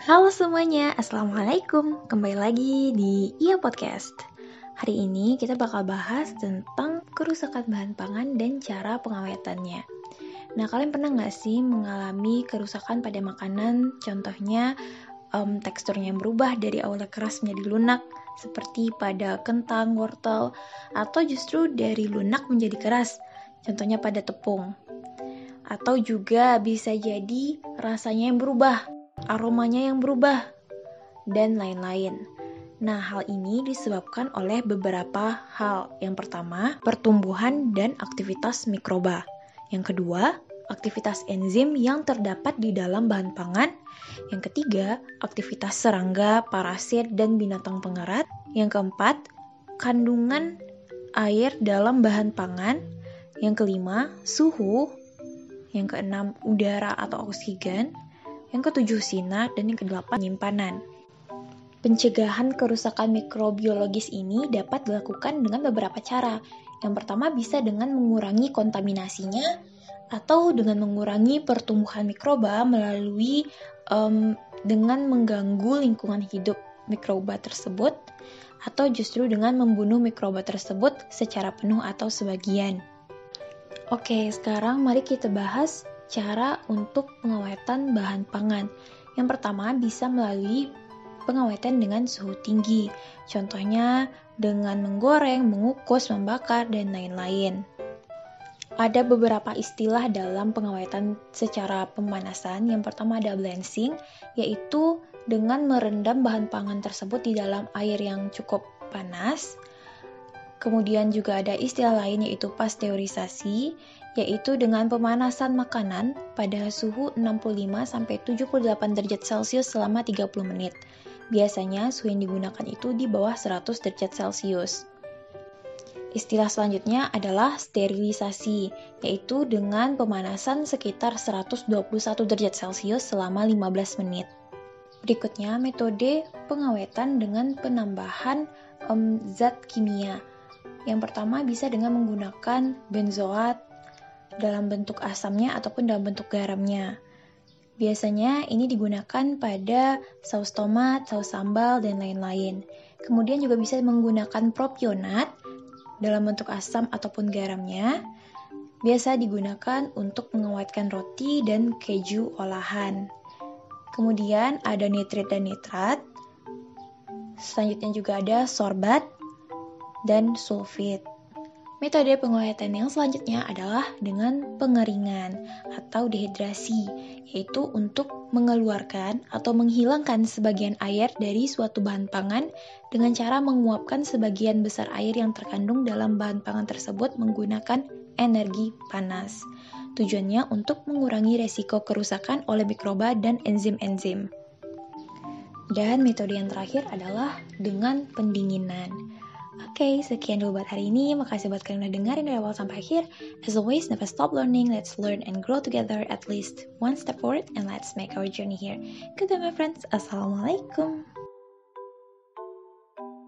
Halo semuanya, Assalamualaikum. Kembali lagi di Iya Podcast. Hari ini kita bakal bahas tentang kerusakan bahan pangan dan cara pengawetannya. Nah, kalian pernah nggak sih mengalami kerusakan pada makanan? Contohnya, um, teksturnya yang berubah dari awalnya keras menjadi lunak Seperti pada kentang, wortel Atau justru dari lunak menjadi keras Contohnya pada tepung. Atau juga bisa jadi rasanya yang berubah aromanya yang berubah, dan lain-lain. Nah, hal ini disebabkan oleh beberapa hal. Yang pertama, pertumbuhan dan aktivitas mikroba. Yang kedua, aktivitas enzim yang terdapat di dalam bahan pangan. Yang ketiga, aktivitas serangga, parasit, dan binatang pengerat. Yang keempat, kandungan air dalam bahan pangan. Yang kelima, suhu. Yang keenam, udara atau oksigen yang ketujuh sinar, dan yang kedelapan penyimpanan. Pencegahan kerusakan mikrobiologis ini dapat dilakukan dengan beberapa cara. Yang pertama bisa dengan mengurangi kontaminasinya atau dengan mengurangi pertumbuhan mikroba melalui um, dengan mengganggu lingkungan hidup mikroba tersebut atau justru dengan membunuh mikroba tersebut secara penuh atau sebagian. Oke, sekarang mari kita bahas cara untuk pengawetan bahan pangan. Yang pertama bisa melalui pengawetan dengan suhu tinggi. Contohnya dengan menggoreng, mengukus, membakar, dan lain-lain. Ada beberapa istilah dalam pengawetan secara pemanasan. Yang pertama ada blanching, yaitu dengan merendam bahan pangan tersebut di dalam air yang cukup panas. Kemudian juga ada istilah lain yaitu pasteurisasi, yaitu dengan pemanasan makanan pada suhu 65-78 derajat Celcius selama 30 menit. Biasanya suhu yang digunakan itu di bawah 100 derajat Celcius. Istilah selanjutnya adalah sterilisasi, yaitu dengan pemanasan sekitar 121 derajat Celcius selama 15 menit. Berikutnya, metode pengawetan dengan penambahan um, zat kimia. Yang pertama bisa dengan menggunakan benzoat, dalam bentuk asamnya ataupun dalam bentuk garamnya. Biasanya ini digunakan pada saus tomat, saus sambal, dan lain-lain. Kemudian juga bisa menggunakan propionat dalam bentuk asam ataupun garamnya. Biasa digunakan untuk mengawetkan roti dan keju olahan. Kemudian ada nitrit dan nitrat. Selanjutnya juga ada sorbat dan sulfit. Metode pengawatan yang selanjutnya adalah dengan pengeringan atau dehidrasi, yaitu untuk mengeluarkan atau menghilangkan sebagian air dari suatu bahan pangan dengan cara menguapkan sebagian besar air yang terkandung dalam bahan pangan tersebut menggunakan energi panas. Tujuannya untuk mengurangi resiko kerusakan oleh mikroba dan enzim-enzim. Dan metode yang terakhir adalah dengan pendinginan. Oke, okay, sekian dulu buat hari ini. Makasih buat kalian udah dengerin dari awal sampai akhir. As always, never stop learning. Let's learn and grow together at least one step forward and let's make our journey here. Goodbye my friends. Assalamualaikum.